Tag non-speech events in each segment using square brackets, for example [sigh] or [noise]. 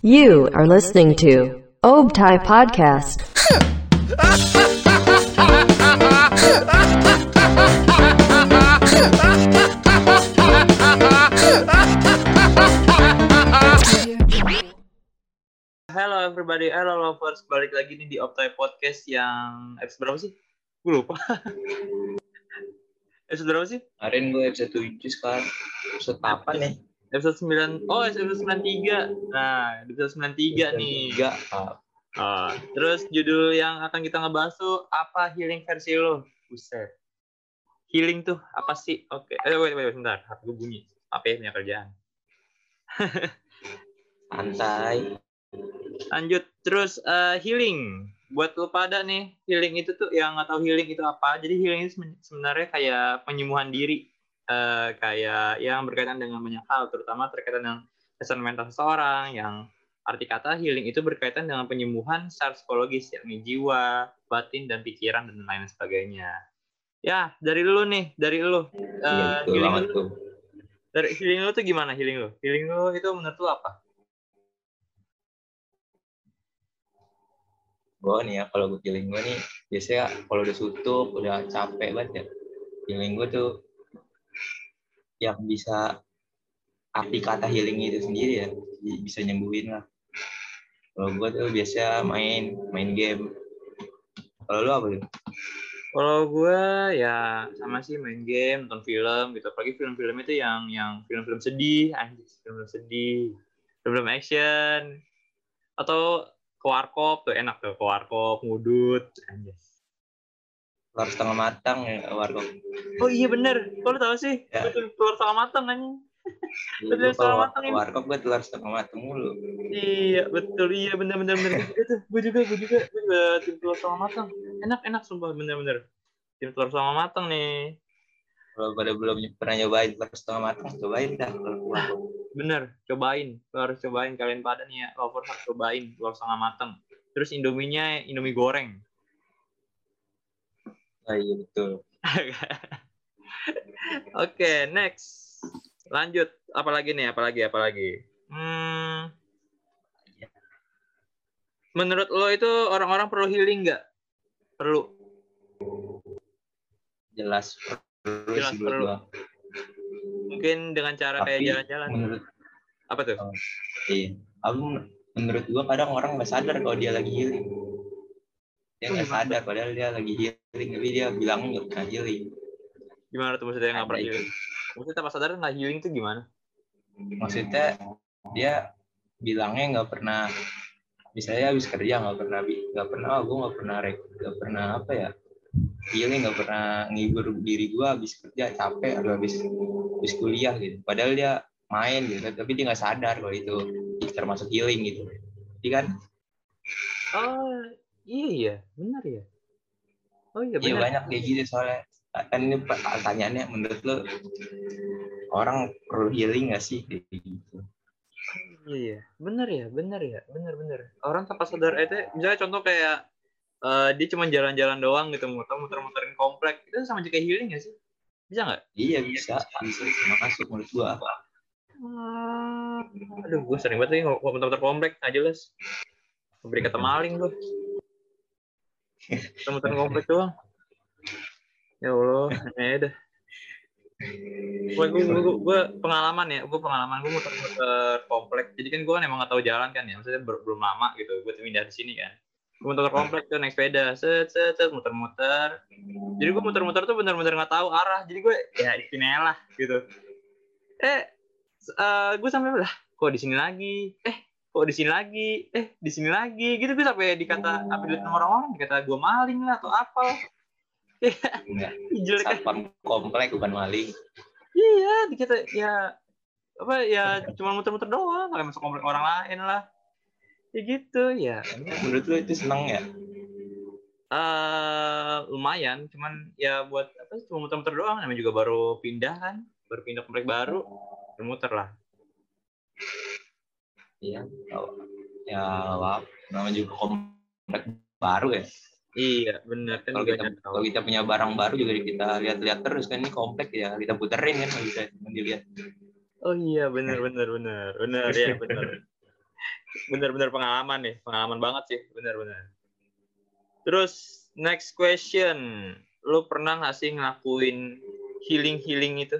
You are listening to Obtai Podcast. Hello everybody, hello lovers. Balik lagi nih di Optai Podcast yang episode berapa sih? Gue lupa. [laughs] episode berapa sih? Kemarin gue episode 7 sekarang. Episode apa nih? Episode 9. Oh, episode 93. Nah, episode 93 nih. 3. Ah, terus judul yang akan kita ngebahas tuh apa healing versi lo? Buset. Healing tuh apa sih? Oke. Eh, wait, wait, bentar. HP gue bunyi. Apa ya punya kerjaan? [laughs] Santai. Lanjut terus eh, healing. Buat lo pada nih, healing itu tuh yang nggak tahu healing itu apa. Jadi healing itu sebenarnya kayak penyembuhan diri. Eh, kayak yang berkaitan dengan banyak hal, terutama terkaitan dengan kesehatan mental seseorang. Yang arti kata healing itu berkaitan dengan penyembuhan secara psikologis, yakni jiwa, batin, dan pikiran dan lain sebagainya. Ya, dari lu nih, dari lu. Iya, betul healing lu- tuh. dari healing lu tuh gimana healing lu? Healing lu itu menurut lu apa? Gue nih ya, kalau gue feeling gue nih, biasanya kalau udah suntuk, udah capek banget ya. Feeling gue tuh yang bisa arti kata healing itu sendiri ya, bi- bisa nyembuhin lah. Kalau gue tuh biasa main, main game. Kalau lu apa tuh? Kalau gue ya sama sih main game, nonton film gitu. Apalagi film-film itu yang yang film-film sedih, anjir, film-film sedih, film-film action, atau ke warkop tuh enak tuh ke warkop ngudut, anjir. Telur setengah matang ya, warkop. Oh iya bener, kok lu tau sih? Ya. Betul telur setengah matang anjing. Iya, Telur setengah matang ini. warkop gue telur setengah matang mulu. Iya betul, iya bener bener bener. Itu gue juga, gue juga, gue juga tim telur setengah matang. Enak enak sumpah bener bener. Tim telur setengah matang nih. Kalau pada belum pernah nyobain telur setengah matang, cobain dah warkop. Bener, cobain. Lo harus cobain kalian pada nih ya. Lovers harus cobain telur setengah matang. Terus Indominya Indomie goreng. Oh iya betul. [laughs] Oke, next. Lanjut. Apalagi nih? Apalagi? Apalagi? Hmm. Menurut lo itu orang-orang perlu healing nggak? Perlu. Jelas perlu Jelas perlu. gua. Mungkin dengan cara kayak Tapi jalan-jalan. menurut Apa tuh? iya, aku menurut gua kadang orang nggak sadar kalau dia lagi healing. Dia nggak sadar padahal dia lagi healing, tapi dia bilang nggak pernah healing. Gimana tuh maksudnya nggak pernah healing? Maksudnya tanpa sadar nggak healing tuh gimana? Maksudnya dia bilangnya nggak pernah misalnya habis kerja nggak pernah nggak pernah oh, gue nggak pernah rek- nggak pernah apa ya healing nggak pernah ngibur diri gua habis kerja capek atau habis habis kuliah gitu padahal dia main gitu tapi dia nggak sadar kalau itu termasuk healing gitu jadi kan Oh, iya ya, benar ya. Oh iya Iya benar. banyak kayak gitu soalnya kan ini pertanyaannya menurut lo orang perlu healing nggak sih kayak gitu Iya, iya. bener ya, bener ya, bener bener. Orang tanpa sadar itu, misalnya contoh kayak eh, dia cuma jalan-jalan doang gitu, muter muter-muterin komplek, itu sama aja kayak healing gak sih? Bisa nggak? iya bisa bisa masuk menurut gua Ah, aduh, gue sering banget lagi ngomong muter-muter komplek, nggak jelas. Beri kata maling gue. Muter-muter komplek doang. Ya Allah, ya dah. Gue, gue, gue, pengalaman ya, gue pengalaman gue muter-muter komplek. Jadi kan gue kan emang gak tahu jalan kan ya, maksudnya belum lama gitu. Gue pindah di sini kan. Gue muter komplek tuh naik sepeda, set set set muter-muter. Jadi gue muter-muter tuh bener-bener nggak tahu arah. Jadi gue ya di sini lah gitu. Eh, eh gue sampai lah, kok di sini lagi? Eh, kok di sini lagi? Eh, di sini lagi? Gitu gue sampai dikata apa dilihat sama orang-orang dikata gue maling lah atau apa lah. enggak Jelek satpam komplek bukan maling Iya, dikata ya apa ya cuma muter-muter doang, nggak masuk komplek orang lain lah. Ya gitu ya. menurut lo itu seneng ya eh lumayan, cuman ya buat apa cuma muter-muter doang, namanya juga baru pindah kan, baru pindah komplek baru, muter lah. Iya ya apa namanya juga komplek baru ya Iya, benar kan kalau kita nggak kalau kita punya barang baru juga kita lihat-lihat terus kan ini komplek ya kita puterin kan nggak bisa dilihat Oh iya benar benar benar benar ya benar. Benar benar pengalaman nih, pengalaman banget sih, benar benar. Terus next question, lu pernah nggak sih ngelakuin healing healing itu?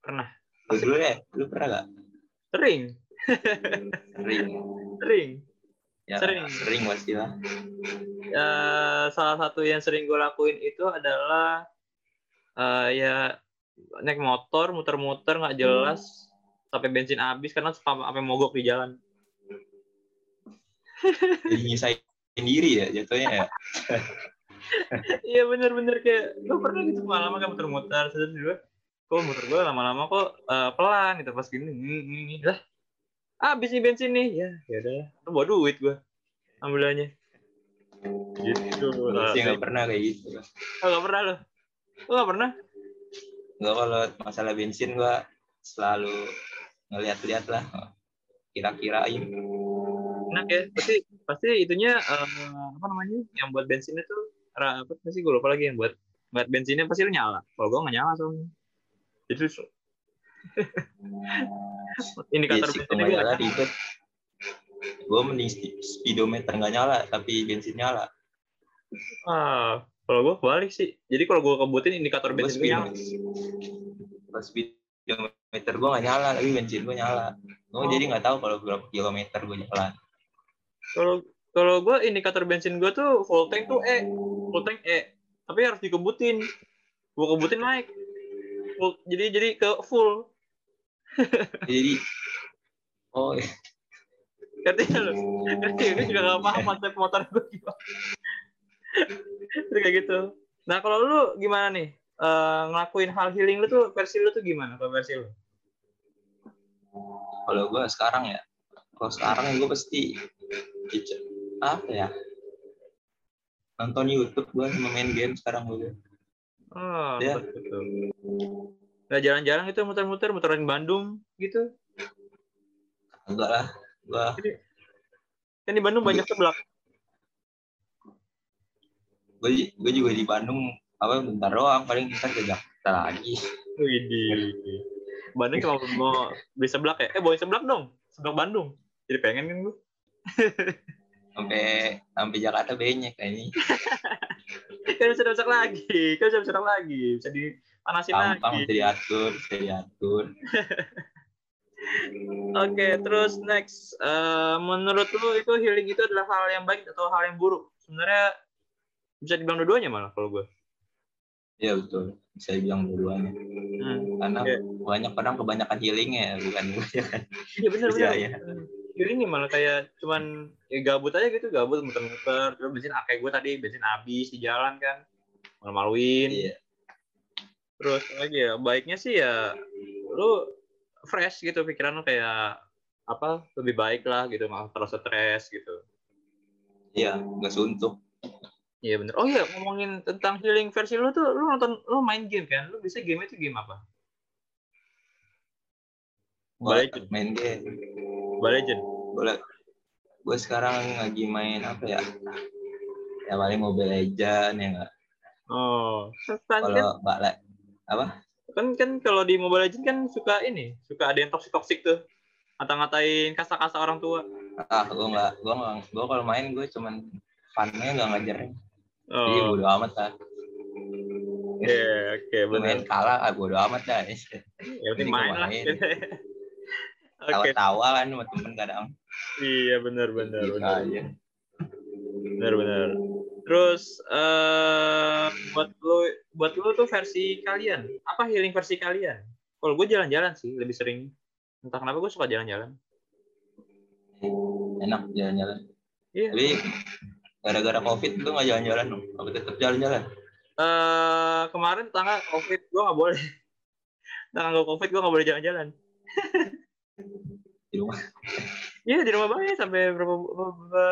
Pernah. Lu dulu ya, lu pernah gak? Sering, [laughs] Sering. sering. Ya, Sering. sering pastilah. Ya, salah satu yang sering gue lakuin itu adalah eh, ya naik motor muter-muter nggak jelas sampai bensin habis karena sampai mogok di jalan. [laughs] Jadi nyisain diri ya jatuhnya ya. [laughs] Iya bener-bener kayak gue pernah gitu pengalaman kan muter-muter terus juga kok muter gue lama-lama kok eh, pelan gitu pas gini ini ini lah habis nih bensin nih. Ya ya udah. Lu bawa duit gue ambilannya gitu. Gue sih nggak pernah kayak gitu. oh, gak pernah lo lo gak pernah? Nggak kalau masalah bensin gua selalu ngeliat-liat lah. Kira-kirain. enak ya. Pasti pasti itunya eh, apa namanya? Yang buat bensinnya tuh apa sih? Gue lupa lagi yang buat buat bensinnya pasti lu nyala. Kalau gue nggak nyala soalnya. Itu [laughs] indikator Basic nggak gue nyala ribet. Gue mending speedometer nggak nyala tapi bensin nyala. ah kalau gue balik sih jadi kalau gue kebutin indikator bensin gue nyala speedometer, speedometer gue nggak nyala tapi bensin gue nyala. Gue Oh. jadi nggak tahu kalau berapa kilometer gue jalan. kalau kalau gue indikator bensin gue tuh full tank tuh E full tank E tapi harus dikebutin gue kebutin naik full, jadi jadi ke full. Jadi oh ngerti nggak lu? Ngerti gue juga gak paham konsep motor gue gimana. Terus kayak gitu. Nah kalau lu gimana nih? Eh, ngelakuin hal healing lu tuh versi lu tuh gimana kalau versi lu? Kalau gue sekarang ya. Kalau sekarang gue pasti apa ya? Nonton YouTube gue sama main game sekarang gue oh Ya. betul nggak jalan-jalan gitu muter-muter muterin Bandung gitu enggak lah gue kan di Bandung banyak seblak gue gue juga di Bandung apa bentar doang paling kita ke Jakarta lagi Widih. Bandung cuma mau beli seblak ya? Eh bawain seblak dong. Seblak Bandung. Jadi pengen kan gue. sampai sampai Jakarta banyak kayak ini [laughs] Kan bisa masak lagi. Kan bisa masak lagi. Bisa dipanasin gampang lagi. bisa diatur bisa diatur [laughs] Oke, terus next. Eh, menurut lu itu healing itu adalah hal yang baik atau hal yang buruk? Sebenarnya bisa dibilang dua-duanya malah kalau gue. ya betul bisa dibilang dua-duanya Hmm. karena Oke. banyak orang kebanyakan healingnya bukan gue Iya benar Iya, benar. Healing malah kayak cuman ya gabut aja gitu, gabut muter-muter. Terus bensin kayak gue tadi bensin habis di jalan kan. Malu-maluin. iya terus lagi ya baiknya sih ya lu fresh gitu pikiran lu kayak apa lebih baik lah gitu nggak terlalu stres gitu iya nggak suntuk iya bener oh iya ngomongin tentang healing versi lu tuh lu nonton lu main game kan lu bisa game itu game apa Gua Balik. main game Mobile Legend boleh. Gue sekarang lagi main apa ya? Ya paling Mobile Legend ya nggak? Oh. Kan kan kalau nggak lah apa? Kan, kan kalau di Mobile Legend kan suka ini suka ada yang toxic toxic tuh. Ngata-ngatain kasta-kasta orang tua. Ah gue nggak gue nggak gue kalau main gue cuman funnya nggak ngajarin jadi oh. bodo amat lah. Oke oke Gua main bener. kalah ah, bodo amat dah. Ya penting Jadi gua main lah [laughs] tawa-tawa kan sama temen kadang. Iya bener bener gitu benar. benar terus eh buat lu buat lu tuh versi kalian. Apa healing versi kalian? Kalau gue jalan-jalan sih lebih sering. Entah kenapa gue suka jalan-jalan. Enak jalan-jalan. Iya. Tapi gara-gara covid lu nggak jalan-jalan dong? Apa tetap jalan-jalan. Eh kemarin tanggal covid gue nggak boleh. [laughs] Tanggal covid gue nggak boleh jalan-jalan [laughs] di rumah [laughs] Iya di rumah banget sampai berapa, berapa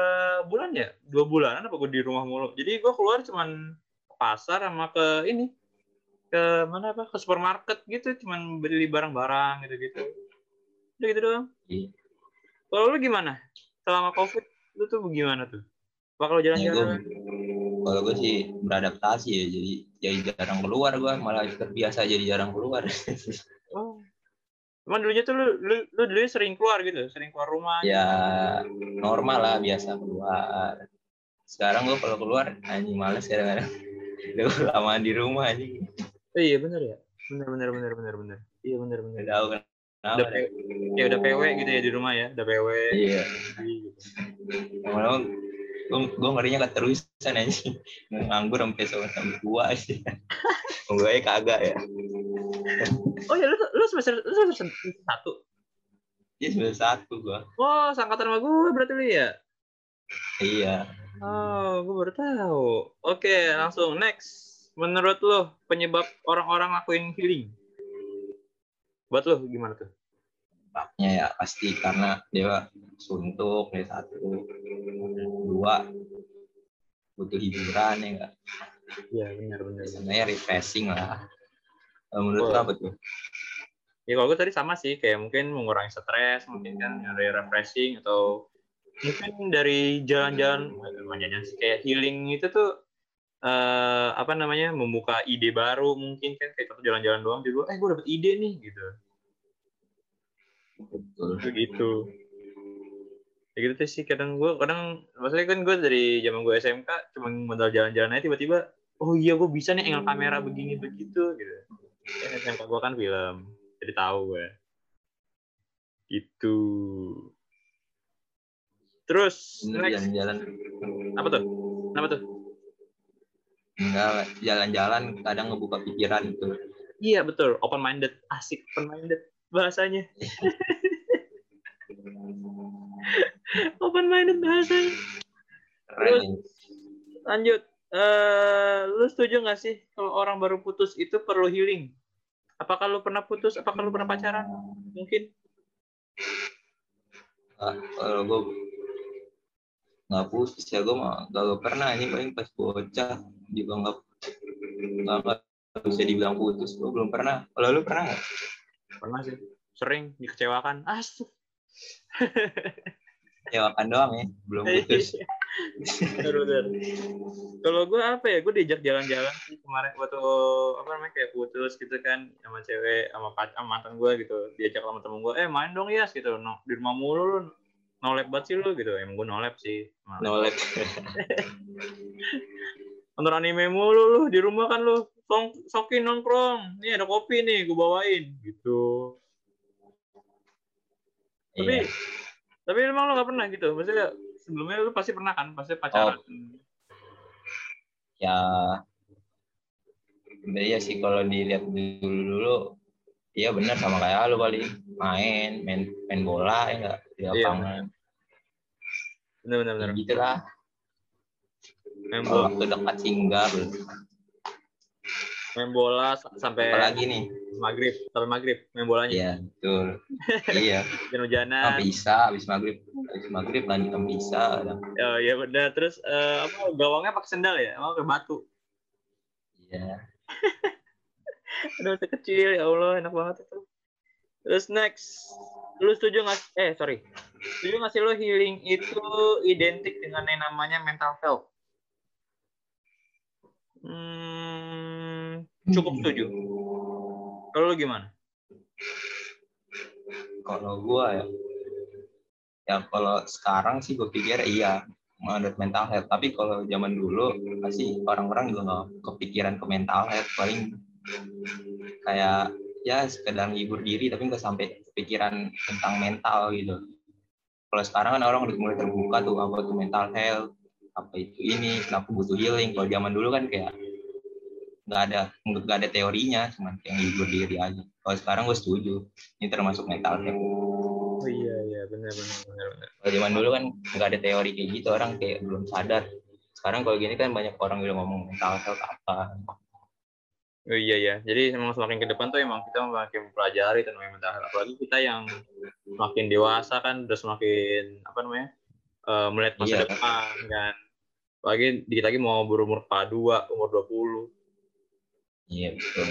bulan ya? Dua bulanan apa gue di rumah mulu. Jadi gue keluar cuman ke pasar sama ke ini ke mana apa ke supermarket gitu cuman beli barang-barang gitu-gitu. Udah gitu doang. Iya. Kalau lu gimana? Selama covid lu tuh gimana tuh? Apa kalau ya gue jalan-jalan? kalau gue sih beradaptasi ya jadi jadi jarang keluar gue malah terbiasa jadi jarang keluar. [laughs] Emang dulunya tuh lu, lu, lu dulunya sering keluar gitu, sering keluar rumah. ya normal lah biasa keluar sekarang gue kalau keluar anjing males kadang-kadang udah lama di rumah anjing Oh, iya bener ya. Bener bener bener bener bener. Iya bener. udah tahu kan Udah ya udah PW gitu ya di rumah ya, udah PW. iya Gitu. lama-lama gue gue ngerinya keterusan anjing nganggur sampai sampai sampai tua sih gue kagak ya Oh ya lu lu semester lu semester satu. dia semester satu gue Oh, sangkatan sama gue berarti lu ya. iya Oh, gue baru tahu. Oke, langsung next. Menurut lo penyebab orang-orang lakuin healing? Buat lo gimana tuh? Sebabnya ya pasti karena dia suntuk dari satu dua butuh hiburan ya enggak Iya, benar benar. sebenarnya refreshing lah menurut lo apa tuh? Ya kalau gue tadi sama sih, kayak mungkin mengurangi stres, mungkin kan dari refreshing atau mungkin dari jalan-jalan, jalan sih, kayak healing itu tuh eh apa namanya membuka ide baru mungkin kan kayak satu jalan-jalan doang juga, eh gue dapet ide nih gitu, betul. Itu gitu. Ya gitu tuh sih kadang gue kadang maksudnya kan gue dari zaman gue SMK cuma modal jalan-jalan aja tiba-tiba oh iya gue bisa nih angle kamera begini begitu gitu. Ya, SMK gue kan film jadi tahu gue. Gitu. Terus next jalan-jalan apa tuh? Apa tuh? enggak jalan-jalan kadang ngebuka pikiran gitu Iya betul open minded asik open minded bahasanya. [laughs] open minded bahasanya. Terus- lanjut eh lu setuju nggak sih kalau orang baru putus itu perlu healing? Apakah lu pernah putus? Apakah lu pernah pacaran? Mungkin. Ah, kalau gue nggak putus ya gue mah gak pernah ini paling pas bocah juga nggak nggak bisa dibilang putus. Gue belum pernah. Kalau lu pernah nggak? Pernah sih. Sering dikecewakan [laughs] asik Nyewakan doang ya belum putus. bener bener kalau gue apa ya gue diajak jalan-jalan sih kemarin waktu apa namanya kayak putus gitu kan sama cewek sama pac sama mantan gue gitu. Diajak sama temen gue eh main dong ya gitu. No, di rumah mulu lu nolep banget sih lu gitu. Emang gue nolep sih. Nolep [laughs] nonton anime mulu lu di rumah kan lu. Song, sokin nongkrong. Nih ada kopi nih gue bawain gitu. Tapi Iya. Tapi emang lu gak pernah gitu? Maksudnya sebelumnya lu pasti pernah kan? Pasti pacaran. Ya. Sebenarnya sih kalau dilihat dulu dulu iya benar sama kayak lu kali. Main main main bola ya enggak di Iya, lapangan. Bener bener bener. Ya, gitu lah. Main bola. waktu dekat belum main bola sampai apalagi nih? maghrib sampai maghrib main bolanya. Iya betul. Iya. [laughs] Hujan-hujanan Nah, bisa habis maghrib habis maghrib lanjut bisa. Oh iya bener. Terus eh, apa gawangnya pakai sendal ya? Oh pakai batu? Iya. [laughs] Aduh, kecil ya Allah, enak banget itu. Terus next, lu setuju nggak? Eh sorry, setuju nggak sih lo healing itu identik dengan yang namanya mental health? Hmm, cukup setuju. Kalau lu gimana? kalau gua ya ya kalau sekarang sih gue pikir iya menurut mental health. Tapi kalau zaman dulu pasti orang-orang juga nggak kepikiran ke mental health. Paling kayak ya sekedar hibur diri tapi nggak sampai kepikiran tentang mental gitu. Kalau sekarang kan orang udah mulai terbuka tuh apa tuh mental health apa itu ini kenapa butuh healing. Kalau zaman dulu kan kayak nggak ada nggak ada teorinya cuman kayak hibur diri aja kalau sekarang gue setuju ini termasuk mental health Oh iya iya benar benar benar benar. kalau zaman dulu kan nggak ada teori kayak gitu orang kayak belum sadar sekarang kalau gini kan banyak orang yang ngomong mental health apa Oh iya ya. Jadi emang semakin ke depan tuh emang kita makin mempelajari tentang mental health. Apalagi kita yang semakin dewasa kan udah semakin apa namanya? eh, melihat masa Iya. depan kan. Apalagi dikit lagi mau berumur dua, umur 20. Iya betul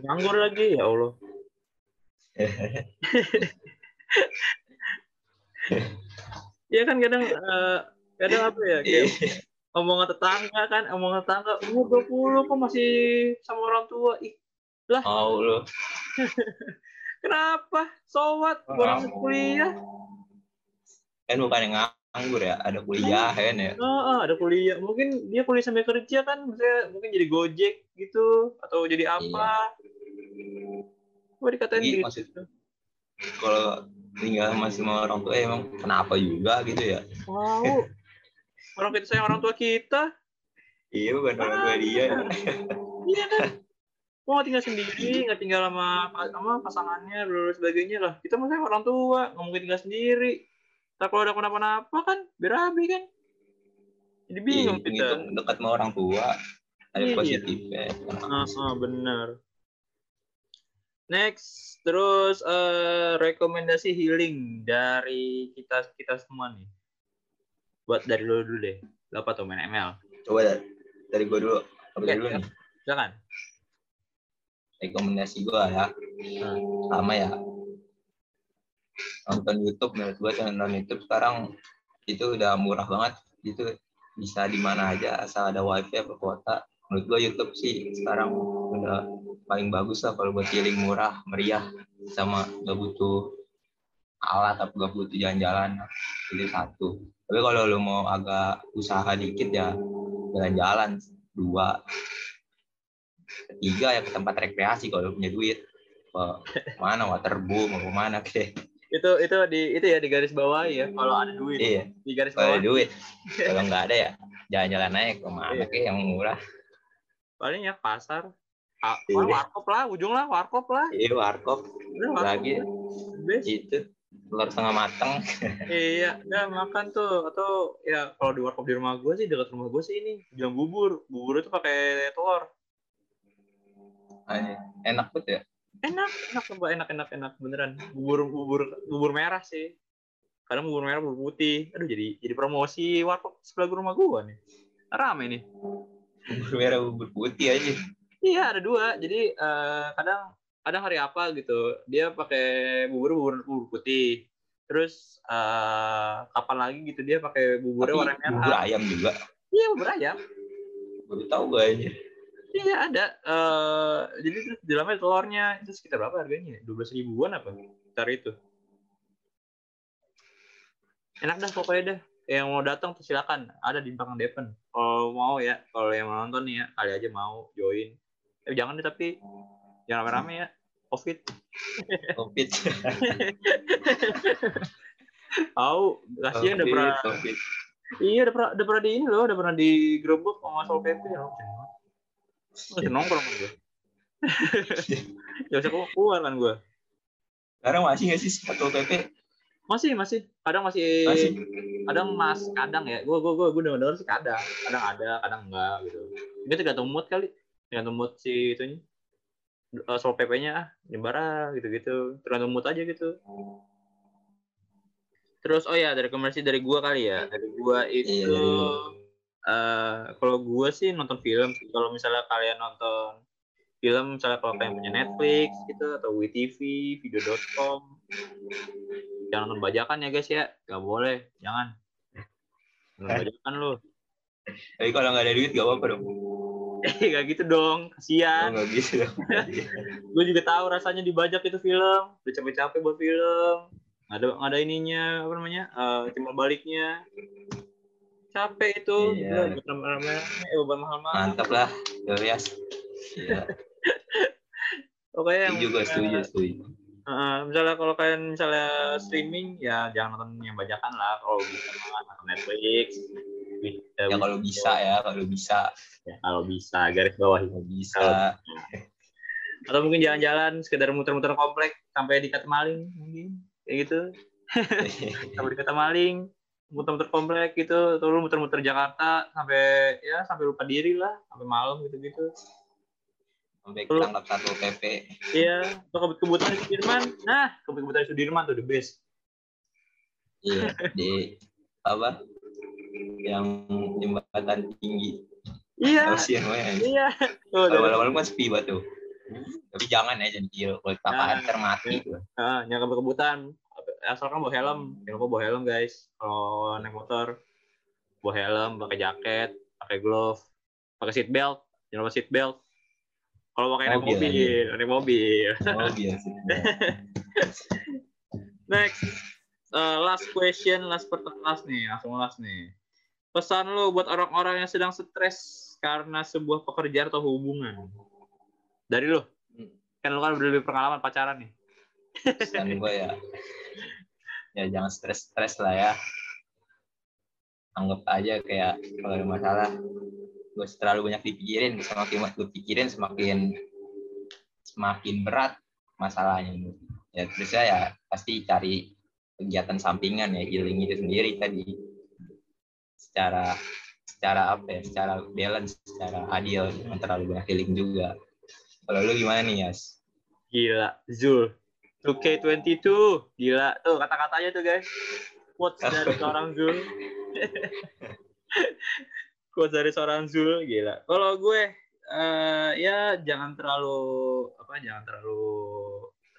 nganggur lagi ya Allah. [laughs] Iya kan kadang eh, kadang apa ya kayak omongan tetangga kan omongan tetangga umur 20 kok masih sama orang tua ih mau lu [laughs] Kenapa? So what? Oh, Orang kamu. kuliah. Kan bukan yang nganggur ya, ada kuliah kan ya. Oh, oh, ada kuliah. Mungkin dia kuliah sambil kerja kan, misalnya mungkin jadi gojek gitu atau jadi apa? Gua dikatain Iya, gitu. kalau tinggal sama sama orang tua emang kenapa juga gitu ya? Wow. Orang kita sayang orang tua kita. Iya bukan orang tua dia. Iya kan? Gua nggak tinggal sendiri, nggak tinggal sama sama pasangannya, dan sebagainya lah. Kita masih orang tua, nggak mungkin tinggal sendiri. Tak kalau ada kenapa-napa kan, berabi kan. Jadi Iya, bingung itu kita. dekat sama orang tua ada Iya. positifnya. Ah, ah, benar. Next, terus eh, rekomendasi healing dari kita kita semua nih. Buat dari lo dulu deh. Lo apa tuh main ML? Coba dari, dari gue dulu. Apa Oke, dulu ya. nih? Silakan. Rekomendasi gue ya. Sama ya. Nonton YouTube menurut gue nonton YouTube sekarang itu udah murah banget. Itu bisa di mana aja asal ada wifi apa kuota. Menurut gue YouTube sih sekarang udah paling bagus lah kalau buat healing murah, meriah, sama gak butuh alat atau gak butuh jalan-jalan itu satu. Tapi kalau lu mau agak usaha dikit ya jalan-jalan dua, ketiga ya ke tempat rekreasi kalau punya duit. Ke mana waterboom mau mana [laughs] kek. Itu itu di itu ya di garis bawah ya. Kalau ada duit Iya, di garis kalau bawah. ada duit. [laughs] Kalau nggak ada ya jalan-jalan aja ke mana Iya. yang murah. Paling ya pasar. Ah, Iya. warkop lah, ujung lah, warkop lah. Iya, warkop Udah, warkop lagi. Best. itu telur setengah mateng. [laughs] Iya, ya makan tuh atau ya kalau di warkop di rumah gue sih dekat rumah gue sih ini jual bubur. Bubur itu pakai telur. Aja. Enak banget ya. Enak, enak coba enak enak enak beneran. Bubur bubur bubur merah sih. Kadang bubur merah bubur putih. Aduh jadi jadi promosi warkop sebelah rumah gue nih. Rame nih. Bubur merah bubur putih aja. Iya ada dua. Jadi eh, kadang kadang hari apa gitu dia pakai bubur bubur bubur putih. Terus eh, kapan lagi gitu dia pakai buburnya Tapi warna merah. bubur ayam juga. Iya bubur ayam. Baru tahu gue aja. Iya ada. Eh jadi terus di dalamnya telurnya itu sekitar berapa harganya? Dua belas ribuan apa? Sekitar itu. Enak dah pokoknya dah. Yang mau datang silakan. Ada di belakang Depen. Kalau mau ya, kalau yang mau nonton nih ya, kali aja mau join. Eh jangan deh tapi jangan rame-rame ya. Covid. Covid. [laughs] Tahu, kasihan udah pernah. Iya udah pernah udah pernah di ini loh, udah pernah digerebek sama Sol PP. Masih nongkrong kan gue. [laughs] Gak bisa keluar kan gue. Sekarang masih nggak sih satu PP? Masih, masih. Kadang masih, Masih. kadang mas, kadang ya. Gue gue gue gue denger denger sih kadang, kadang ada, kadang enggak gitu. Ini tergantung mood kali, tergantung mood si itunya. Uh, soal PP-nya ah, nyebar ah, gitu-gitu. Tergantung mood aja gitu. Terus oh ya, dari rekomendasi dari gua kali ya. Dari gua itu Iya, eh kalau gua sih nonton film. sih. Kalau misalnya kalian nonton film, misalnya kalau kalian punya Netflix gitu atau WeTV, video.com, jangan nonton bajakan ya guys ya. Gak boleh, jangan. Nonton bajakan lu. Tapi kalau nggak ada duit gak apa-apa dong. Eh, gak gitu dong. Oh, Kasian. nggak gitu dong. [laughs] Gue juga tahu rasanya dibajak itu film. Udah capek-capek buat film. Nggak ada, nggak ada ininya, apa namanya, eh timbal baliknya. Capek itu. Iya. Gila, beban mahal-mahal. Mantap lah. Iya, [laughs] Pokoknya yang gue, setuju, setuju. Eh, misalnya kalau kalian misalnya streaming ya jangan nonton yang bajakan lah kalau bisa nonton Netflix Ya kalau bisa ya, kalau bisa. ya, kalau bisa garis bawah Kalau bisa. atau mungkin jalan-jalan sekedar muter-muter komplek sampai di kata maling mungkin kayak gitu [laughs] sampai di kata maling muter-muter komplek gitu lu muter-muter Jakarta sampai ya sampai lupa diri lah sampai malam gitu-gitu Sampai ketangkap satu PP. iya atau kebutuhan Sudirman nah kebutuhan Sudirman tuh the best Iya, di apa? Yang jembatan tinggi. iya iya tuh malam-malam kan sepi banget tuh. Tapi jangan ya, jangan kecil. Kalau Nah. tapahan ntar mati tuh. Ah, yang kebutuhan asalkan bawa helm jangan lupa bawa helm guys kalau naik motor bawa helm pakai jaket pakai glove pakai seat belt jangan lupa seat belt Kalau pakai naik Mobil, mobil, naik mobil. Oh biasa. [laughs] Next, Eh, last question, last pertanyaan last nih, langsung last nih. Pesan lo buat orang-orang yang sedang stres karena sebuah pekerjaan atau hubungan. Dari lo, kan lo kan udah lebih pengalaman pacaran nih. Pesan gue ya, ya jangan stres-stres lah ya. Anggap aja kayak kalau ada masalah, gue terlalu banyak dipikirin, semakin gue pikirin semakin semakin berat masalahnya. Ya terus ya pasti cari kegiatan sampingan ya healing itu sendiri tadi secara secara apa ya secara balance secara adil jangan terlalu banyak healing juga kalau lu gimana nih Yas Gila, Zul. 2K22, gila. Tuh kata-katanya tuh guys. Quotes dari seorang Zul. [laughs] Quotes dari seorang Zul, gila. Kalau gue, eh ya jangan terlalu, apa, jangan terlalu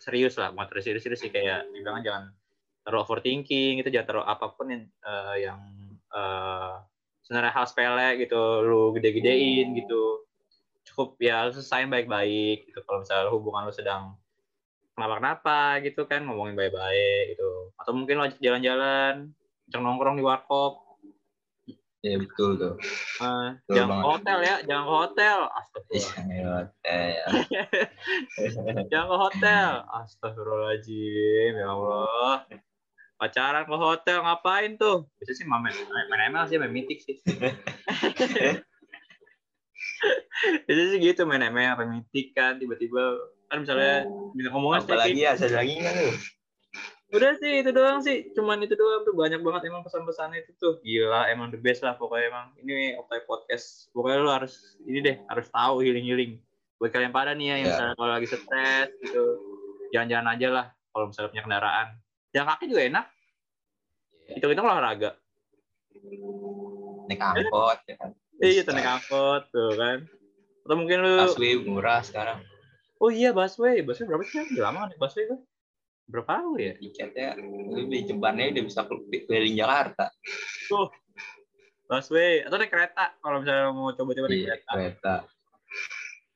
serius lah. Mau terlalu serius-serius sih kayak dibilang jangan terlalu overthinking, itu jangan terlalu apa pun yang, eh, yang eh, sebenarnya hal sepele gitu, lu gede-gedein gitu cukup ya lu baik-baik gitu kalau misalnya hubungan lu sedang kenapa-kenapa gitu kan ngomongin baik-baik gitu. Atau mungkin lo jalan-jalan nongkrong di warkop. Ya betul tuh. Betul jangan ke hotel ya jangan ke hotel. Iya, astagfirullah. [laughs] jangan ke hotel. Astagfirullahaladzim ya Allah. Pacaran ke hotel ngapain tuh? Biasanya sih main main ML sih main mitik sih. [laughs] Biasanya sih gitu main ML main mitik kan tiba-tiba kan misalnya bisa ngomongnya apalagi ya ada lagi nggak lu Udah sih itu doang sih, cuman itu doang tuh banyak banget emang pesan-pesan itu tuh. Gila, emang the best lah pokoknya emang. Ini Optai Podcast. Pokoknya lu harus ini deh, harus tahu healing-healing. Buat kalian pada nih ya, yang Ya. misalnya kalau lagi stres gitu, jalan-jalan aja lah kalau misalnya punya kendaraan. Jalan kaki juga enak. Itu kita olahraga. naik angkot ya kan iya, naik angkot tuh kan. Atau mungkin lu, busway murah sekarang oh iya busway, busway berapa sih? Udah lama naik busway gue. Berapa tahun ya? tiketnya beli jebannya udah bisa keliling Jakarta Tuh, busway atau naik kereta kalau misalnya mau coba-coba naik iya kereta. kereta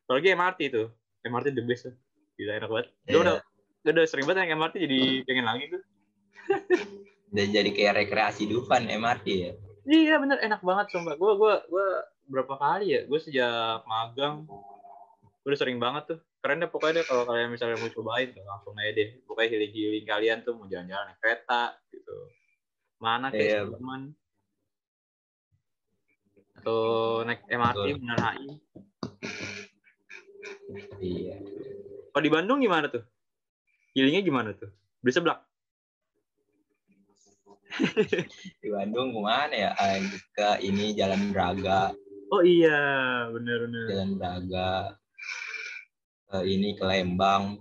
Kalau lagi MRT tuh. MRT the best tuh. Gila enak banget. Iya. udah, udah sering banget naik MRT jadi pengen lagi tuh. [laughs] udah jadi kayak rekreasi Dufan MRT ya Iya bener enak banget sumpah. Gue gue gue berapa kali ya? Gue sejak magang udah sering banget tuh. Keren deh pokoknya deh kalau kalian misalnya mau cobain tuh langsung aja deh. Pokoknya healing healing kalian tuh mau jalan-jalan naik kereta gitu. Mana kayak teman atau naik MRT bener HI. iya Kalau di Bandung gimana tuh? Healingnya gimana tuh? Di sebelah. [laughs] di Bandung ke mana ya ke ini Jalan Braga Oh iya, bener-bener. Jalan Braga ke ini ke Lembang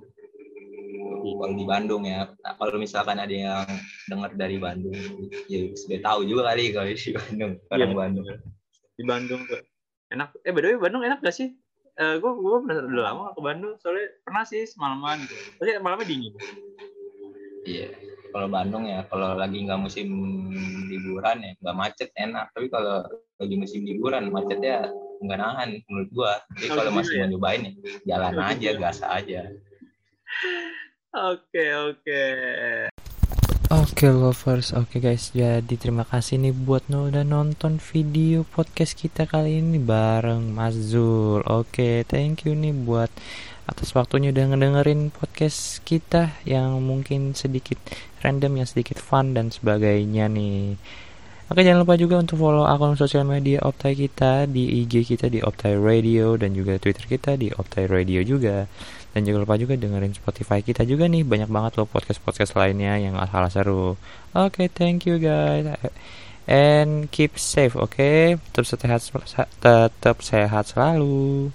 kalau di Bandung ya Nah, kalau misalkan ada yang dengar dari Bandung ya sudah tahu juga kali kalau di Bandung orang Iya, Bandung Di Bandung tuh. Enak. Eh, by the way, Bandung enak gak sih? Eh, gue gue pernah udah lama ke Bandung, soalnya pernah sih semalaman gitu. Tapi malamnya dingin. iya kalau Bandung ya kalau lagi nggak musim liburan ya nggak macet enak tapi kalau lagi musim liburan macetnya nggak nahan menurut gua jadi kalau gitu masih ya? mau nyobain ya jalan Oh, aja gitu. gas aja Oke, oke. Oke lovers, oke guys, jadi terima kasih nih buat no udah nonton video podcast kita kali ini bareng Mas Zul. Oke, thank you nih buat atas waktunya udah ngedengerin podcast kita yang mungkin sedikit random, yang sedikit fun dan sebagainya nih. Oke, jangan lupa juga untuk follow akun sosial media Optai kita di IG kita di Optai Radio dan juga Twitter kita di Optai Radio juga. Dan jangan lupa juga dengerin Spotify kita juga nih. Banyak banget loh podcast-podcast lainnya yang asal seru. Oke thank you guys. And keep safe oke? Tetap sehat, tetap sehat selalu